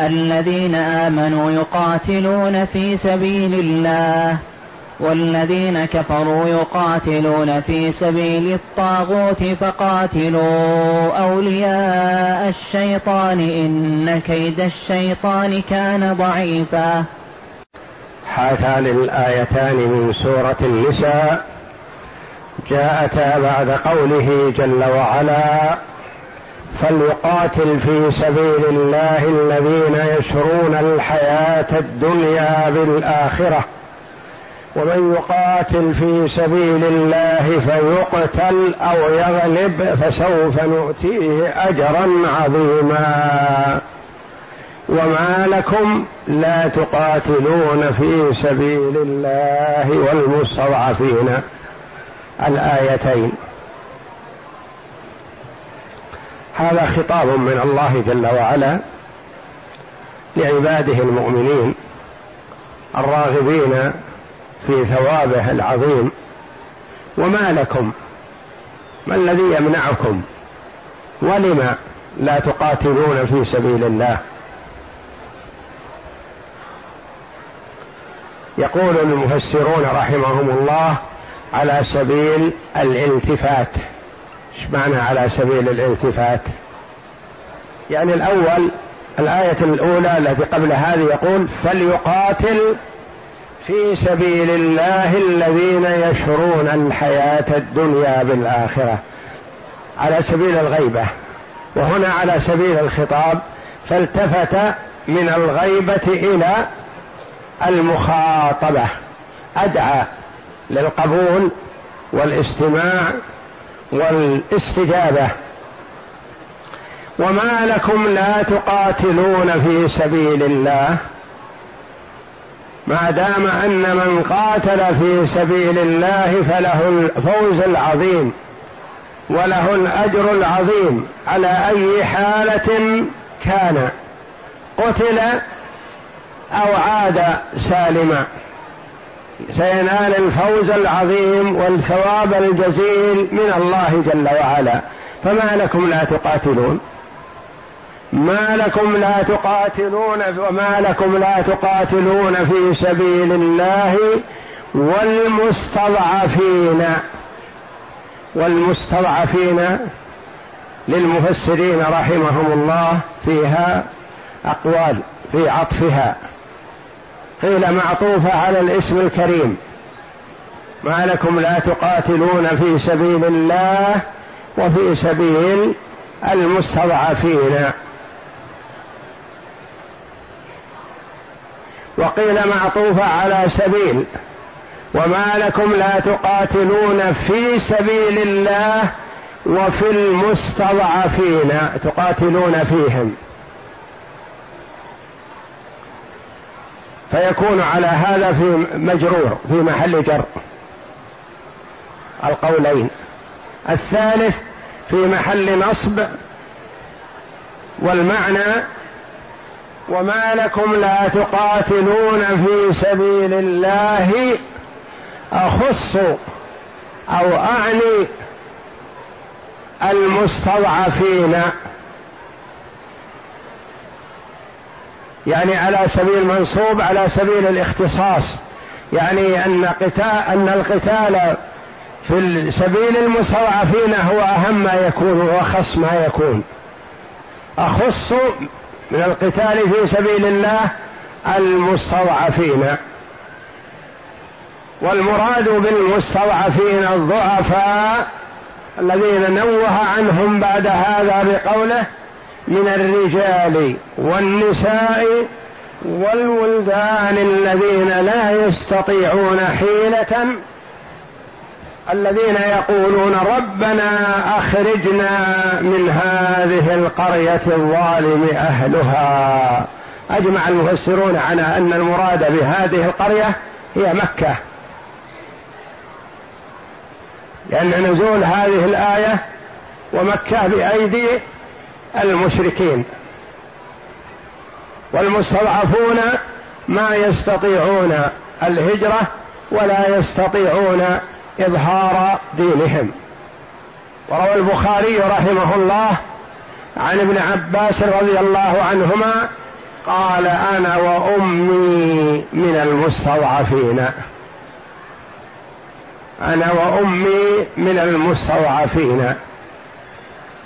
الذين آمنوا يقاتلون في سبيل الله والذين كفروا يقاتلون في سبيل الطاغوت فقاتلوا أولياء الشيطان إن كيد الشيطان كان ضعيفا. هاتان الآيتان من سورة النساء جاءتا بعد قوله جل وعلا فليقاتل في سبيل الله الذين يشرون الحياة الدنيا بالآخرة. ومن يقاتل في سبيل الله فيقتل أو يغلب فسوف نؤتيه أجرا عظيما. وما لكم لا تقاتلون في سبيل الله والمستضعفين. الآيتين. هذا خطاب من الله جل وعلا لعباده المؤمنين الراغبين في ثوابه العظيم. وما لكم؟ ما الذي يمنعكم؟ ولم لا تقاتلون في سبيل الله؟ يقول المفسرون رحمهم الله على سبيل الالتفات. إيش معنى على سبيل الالتفات؟ يعني الأول الآية الأولى التي قبل هذه يقول فليقاتل في سبيل الله الذين يشرون الحياة الدنيا بالآخرة على سبيل الغيبة. وهنا على سبيل الخطاب فالتفت من الغيبة إلى المخاطبة أدعى للقبول والاستماع والاستجابة. وما لكم لا تقاتلون في سبيل الله. ما دام أن من قاتل في سبيل الله فله الفوز العظيم وله الأجر العظيم. على أي حالة كان؟ قتل أو عاد سالما. سينال الفوز العظيم والثواب الجزيل من الله جل وعلا. فما لكم لا تقاتلون. ما لكم لا تقاتلون وما لكم لا تقاتلون في سبيل الله والمستضعفين. والمستضعفين للمفسرين رحمهم الله فيها أقوال في عطفها. قيل معطوفة على الاسم الكريم. ما لكم لا تقاتلون في سبيل الله وفي سبيل المستضعفين. وقيل معطوفة على سبيل. وما لكم لا تقاتلون في سبيل الله وفي المستضعفين. تقاتلون فيهم. فيكون على هذا في مجرور في محل جر. القولين. الثالث في محل نصب والمعنى وما لكم لا تقاتلون في سبيل الله أخص أو أعني المستضعفين. يعني على سبيل منصوب على سبيل الاختصاص. يعني أن قتال أن القتال في سبيل المستضعفين هو أهم ما يكون واخص ما يكون. أخص من القتال في سبيل الله المستضعفين. والمراد بالمستضعفين الضعفاء الذين نوه عنهم بعد هذا بقوله من الرجال والنساء والولدان الذين لا يستطيعون حيلة الذين يقولون ربنا أخرجنا من هذه القرية الظالم أهلها. أجمع المفسرون على أن المراد بهذه القرية هي مكة. لأن نزول هذه الآية ومكة بأيدي المشركين. والمستضعفون ما يستطيعون الهجرة ولا يستطيعون إظهار دينهم. وروى البخاري رحمه الله عن ابن عباس رضي الله عنهما قال أنا وأمي من المستضعفين. أنا وأمي من المستضعفين.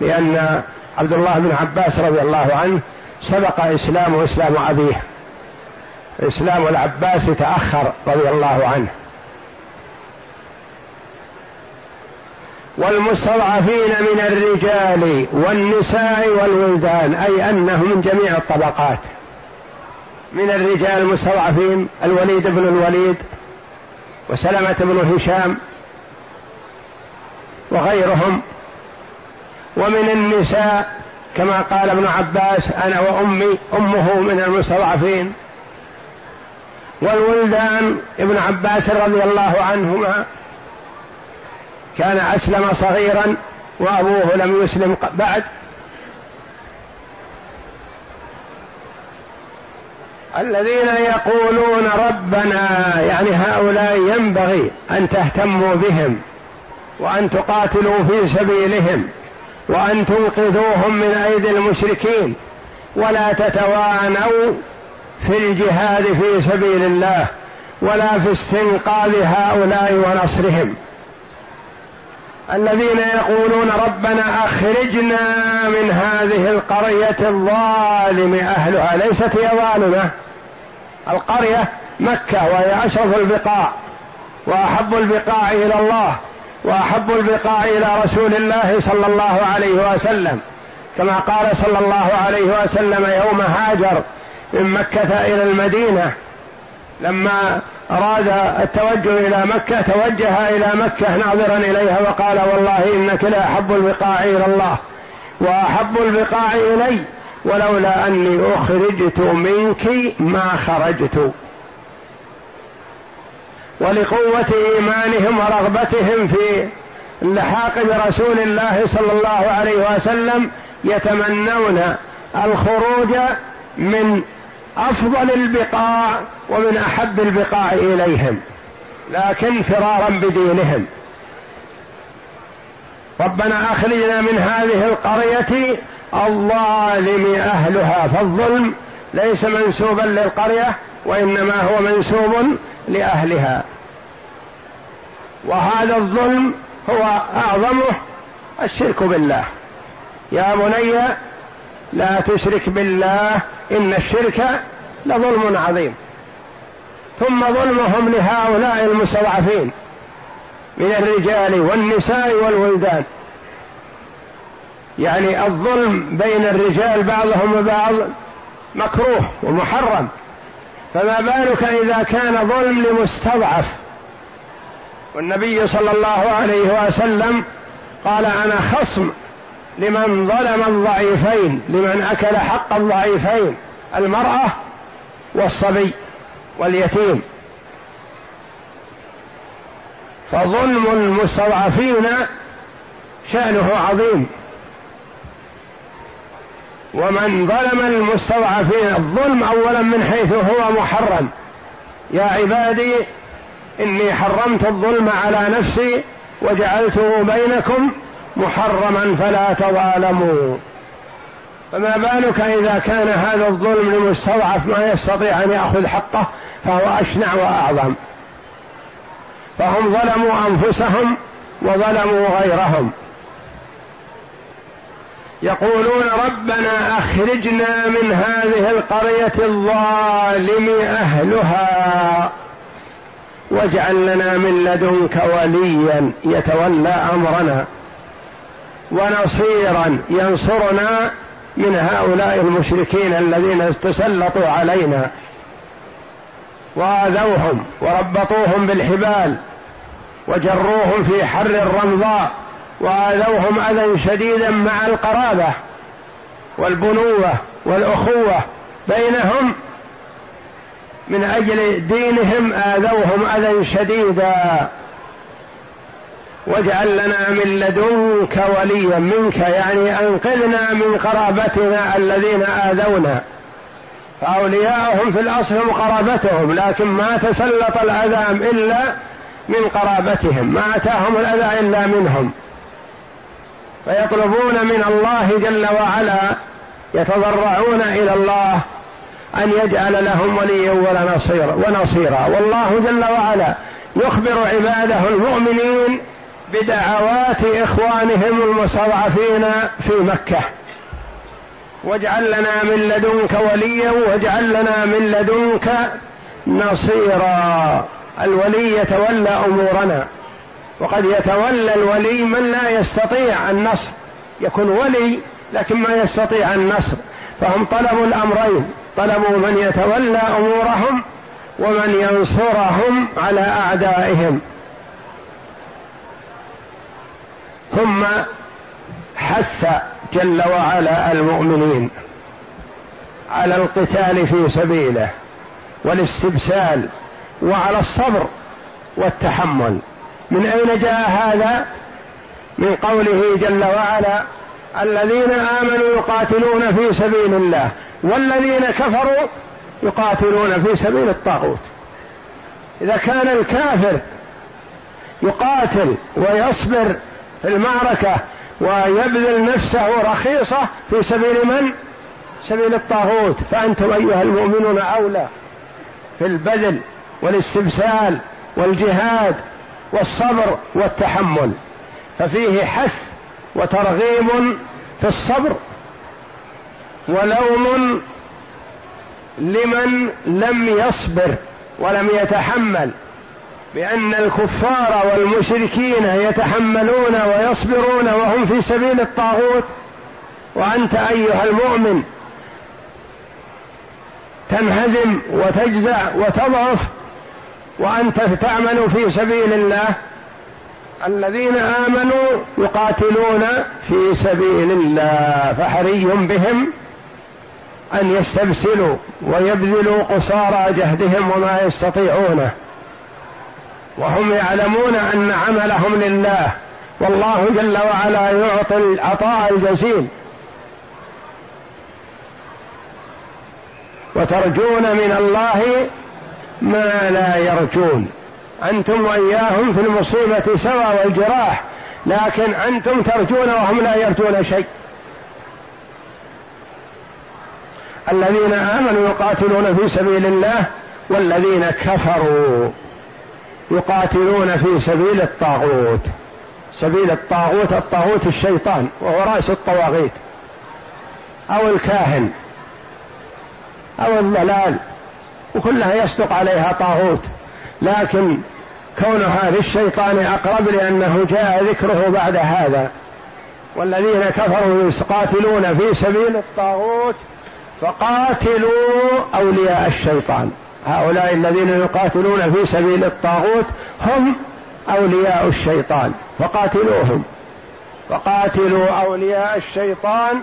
لأن عبد الله بن عباس رضي الله عنه سبق إسلام إسلام أبيه. إسلام العباس تأخر رضي الله عنه. والمستضعفين من الرجال والنساء والولدان أي أنهم من جميع الطبقات. من الرجال المستضعفين الوليد بن الوليد وسلمة بن هشام وغيرهم. ومن النساء كما قال ابن عباس أنا وأمي أمه من المستضعفين. والولدان ابن عباس رضي الله عنهما كان أسلم صغيرا وأبوه لم يسلم بعد. الذين يقولون ربنا يعني هؤلاء ينبغي أن تهتموا بهم وأن تقاتلوا في سبيلهم. وأن تنقذوهم من أيدي المشركين ولا تتوانوا في الجهاد في سبيل الله ولا في استنقاذ هؤلاء ونصرهم. الذين يقولون ربنا أخرجنا من هذه القرية الظالم أهلها ليست هي ظالمة. القرية مكة وهي أشرف البقاع وأحب البقاع إلى الله. وأحب البقاع إلى رسول الله صلى الله عليه وسلم كما قال صلى الله عليه وسلم يوم هاجر من مكة إلى المدينة لما أراد التوجه إلى مكة توجه إلى مكة ناظرا إليها وقال والله إنك لأحب البقاع إلى الله وأحب البقاع إلي ولولا أني أخرجت منك ما خرجت. ولقوة إيمانهم ورغبتهم في اللحاق برسول الله صلى الله عليه وسلم يتمنون الخروج من أفضل البقاع ومن أحب البقاع إليهم لكن فرارا بدينهم. ربنا أخرجنا من هذه القرية الظالم أهلها فالظلم ليس منسوبا للقرية وإنما هو منسوب لأهلها. وهذا الظلم هو أعظمه الشرك بالله. يا بني لا تشرك بالله إن الشرك لظلم عظيم. ثم ظلمهم لهؤلاء المستضعفين من الرجال والنساء والولدان. يعني الظلم بين الرجال بعضهم وبعض مكروه ومحرم. فما بالك إذا كان ظلم لمستضعف والنبي صلى الله عليه وسلم قال أنا خصم لمن ظلم الضعيفين لمن أكل حق الضعيفين المرأة والصبي واليتيم. فظلم المستضعفين شأنه عظيم. ومن ظلم المستضعفين الظلم اولا من حيث هو محرم. يا عبادي إني حرمت الظلم على نفسي وجعلته بينكم محرما فلا تظالموا. فما بالك إذا كان هذا الظلم لمستضعف ما يستطيع أن يأخذ حقه فهو أشنع وأعظم. فهم ظلموا أنفسهم وظلموا غيرهم. يقولون ربنا أخرجنا من هذه القرية الظالم أهلها واجعل لنا من لدنك وليا يتولى أمرنا ونصيرا ينصرنا من هؤلاء المشركين الذين تسلطوا علينا. واذوهم وربطوهم بالحبال وجروهم في حر الرمضاء وآذوهم أذى شديدا مع القرابة والبنوة والأخوة بينهم من أجل دينهم آذوهم أذى شديدا. واجعل لنا من لدنك وليا منك يعني أنقذنا من قرابتنا الذين آذونا. فأولياؤهم في الأصل هم قرابتهم لكن ما تسلط الأذى إلا من قرابتهم ما أتاهم الأذى إلا منهم. فيطلبون من الله جل وعلا يتضرعون إلى الله أن يجعل لهم وليا ولا نصيرا ونصيرا. والله جل وعلا يخبر عباده المؤمنين بدعوات إخوانهم المستضعفين في مكة. واجعل لنا من لدنك وليا واجعل لنا من لدنك نصيرا. الولي يتولى أمورنا. وقد يتولى الولي من لا يستطيع النصر. يكون ولي لكن ما يستطيع النصر. فهم طلبوا الأمرين. طلبوا من يتولى أمورهم ومن ينصرهم على أعدائهم. ثم حث جل وعلا المؤمنين على القتال في سبيله والاستبسال وعلى الصبر والتحمل. من أين جاء هذا؟ من قوله جل وعلا الذين آمنوا يقاتلون في سبيل الله والذين كفروا يقاتلون في سبيل الطاغوت. إذا كان الكافر يقاتل ويصبر في المعركة ويبذل نفسه رخيصة في سبيل من؟ سبيل الطاغوت. فأنتم أيها المؤمنون أولى في البذل والاستبسال والجهاد والصبر والتحمل ففيه حث وترغيب في الصبر ولوم لمن لم يصبر ولم يتحمل بأن الكفار والمشركين يتحملون ويصبرون وهم في سبيل الطاغوت. وأنت أيها المؤمن تنهزم وتجزع وتضعف وأنت تعمل في سبيل الله. الذين آمنوا يقاتلون في سبيل الله فحري بهم أن يستبسلوا ويبذلوا قصارى جهدهم وما يستطيعونه. وهم يعلمون أن عملهم لله والله جل وعلا يعطي العطاء الجزيل. وترجون من الله ما لا يرجون. أنتم وإياهم في المصيبة سوى والجراح لكن أنتم ترجون وهم لا يرجون شيء. الذين آمنوا يقاتلون في سبيل الله والذين كفروا يقاتلون في سبيل الطاغوت. سبيل الطاغوت الطاغوت الشيطان وهو رأس الطواغيت أو الكاهن أو الضلال. وكلها يصدق عليها طاغوت. لكن كونها للشيطان أقرب لأنه جاء ذكره بعد هذا. والذين كفروا يقاتلون في سبيل الطاغوت فقاتلوا أولياء الشيطان. هؤلاء الذين يقاتلون في سبيل الطاغوت هم أولياء الشيطان. فقاتلوهم. فقاتلوا أولياء الشيطان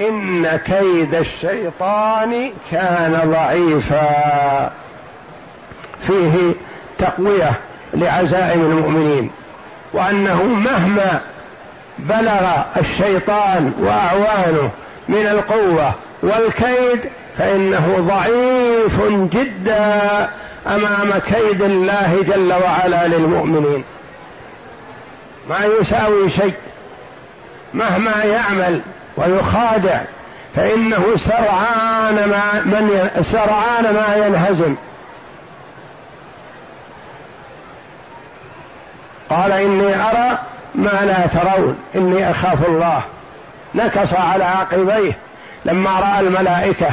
إن كيد الشيطان كان ضعيفا. فيه تقوية لعزائم المؤمنين وأنه مهما بلغ الشيطان وأعوانه من القوة والكيد فإنه ضعيف جدا أمام كيد الله جل وعلا للمؤمنين. ما يساوي شيء مهما يعمل ويخادع فإنه سرعان ما من سرعان ما ينهزم. قال إني أرى ما لا ترون إني أخاف الله. نكص على عقبيه لما رأى الملائكة.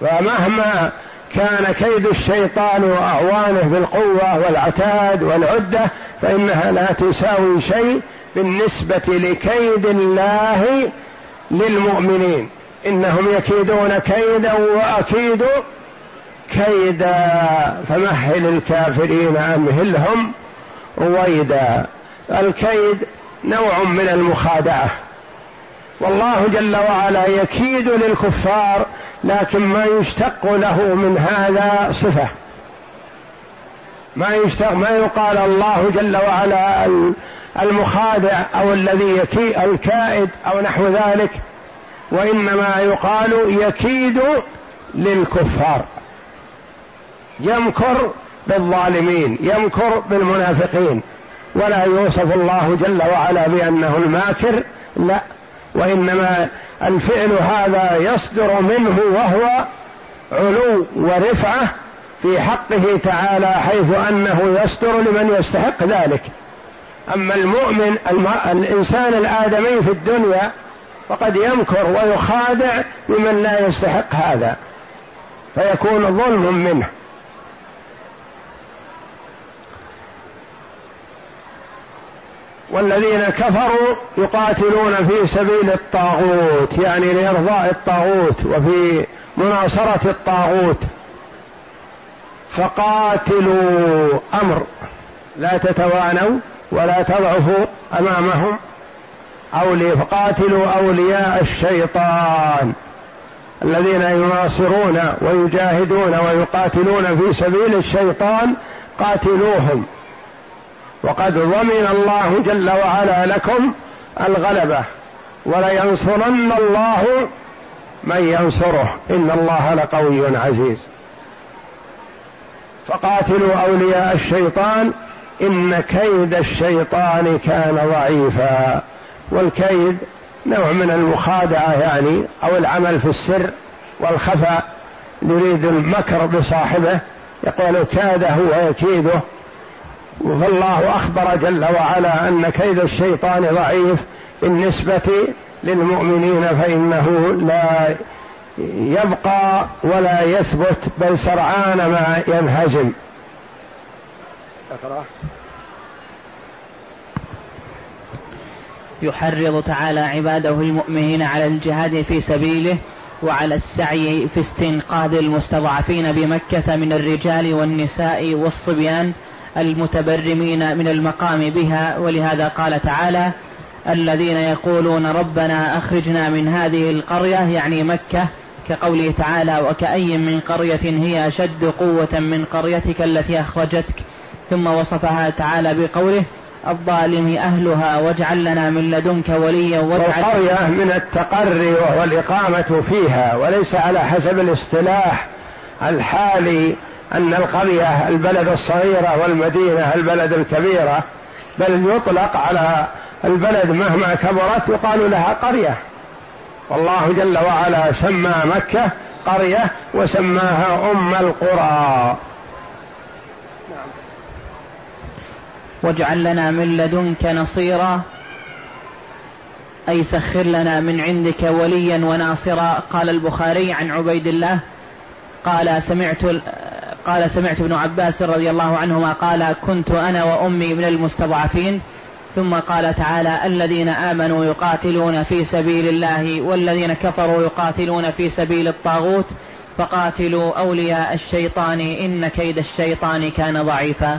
فمهما كان كيد الشيطان وأعوانه بالقوة والعتاد والعدة فإنها لا تساوي شيء بالنسبة لكيد الله للمؤمنين. إنهم يكيدون كيدا وأكيد كيدا. فمهل الكافرين أمهلهم رويدا الكيد نوع من المخادعة. والله جل وعلا يكيد للكفار لكن ما يشتق له من هذا صفة. ما يشتق ما يقال الله جل وعلا المخادع أو الذي يكي الكائد أو نحو ذلك وإنما يقال يكيد للكفار. يمكر بالظالمين يمكر بالمنافقين. ولا يوصف الله جل وعلا بأنه الماكر لا. وإنما الفعل هذا يصدر منه وهو علو ورفعة في حقه تعالى حيث أنه يصدر لمن يستحق ذلك. أما المؤمن الإنسان الآدمي في الدنيا فقد يمكر ويخادع بمن لا يستحق هذا فيكون ظلم منه. والذين كفروا يقاتلون في سبيل الطاغوت يعني لإرضاء الطاغوت وفي مناصرة الطاغوت. فقاتلوا أمر لا تتوانوا ولا تضعفوا أمامهم أولي فقاتلوا أولياء الشيطان الذين يناصرون ويجاهدون ويقاتلون في سبيل الشيطان قاتلوهم. وقد ضمن الله جل وعلا لكم الغلبة ولينصرن الله من ينصره. إن الله لقوي عزيز. فقاتلوا أولياء الشيطان إن كيد الشيطان كان ضعيفا والكيد نوع من المخادعة يعني أو العمل في السر والخفاء يريد المكر بصاحبه يقول كاده ويكيده فالله أخبر جل وعلا أن كيد الشيطان ضعيف بالنسبة للمؤمنين فإنه لا يبقى ولا يثبت بل سرعان ما ينهزم. يحرض تعالى عباده المؤمنين على الجهاد في سبيله وعلى السعي في استنقاذ المستضعفين بمكة من الرجال والنساء والصبيان المتبرمين من المقام بها. ولهذا قال تعالى الذين يقولون ربنا أخرجنا من هذه القرية يعني مكة كقوله تعالى وكأي من قرية هي أشد قوة من قريتك التي أخرجتك ثم وصفها تعالى بقوله الظالم أهلها واجعل لنا من لدنك وليا واجعل القرية من التقري وهو الإقامة فيها وليس على حسب الاصطلاح الحالي أن القرية البلد الصغيرة والمدينة البلد الكبيرة بل يطلق على البلد مهما كبرت يقال لها قرية. والله جل وعلا سمى مكة قرية وسماها أم القرى. واجعل لنا من لدنك نصيرا. أي سخر لنا من عندك وليا وناصرا. قال البخاري عن عبيد الله قال سمعت قال سمعت ابن عباس رضي الله عنهما قال كنت أنا وأمي من المستضعفين. ثم قال تعالى الذين آمنوا يقاتلون في سبيل الله والذين كفروا يقاتلون في سبيل الطاغوت فقاتلوا أولياء الشيطان إن كيد الشيطان كان ضعيفا.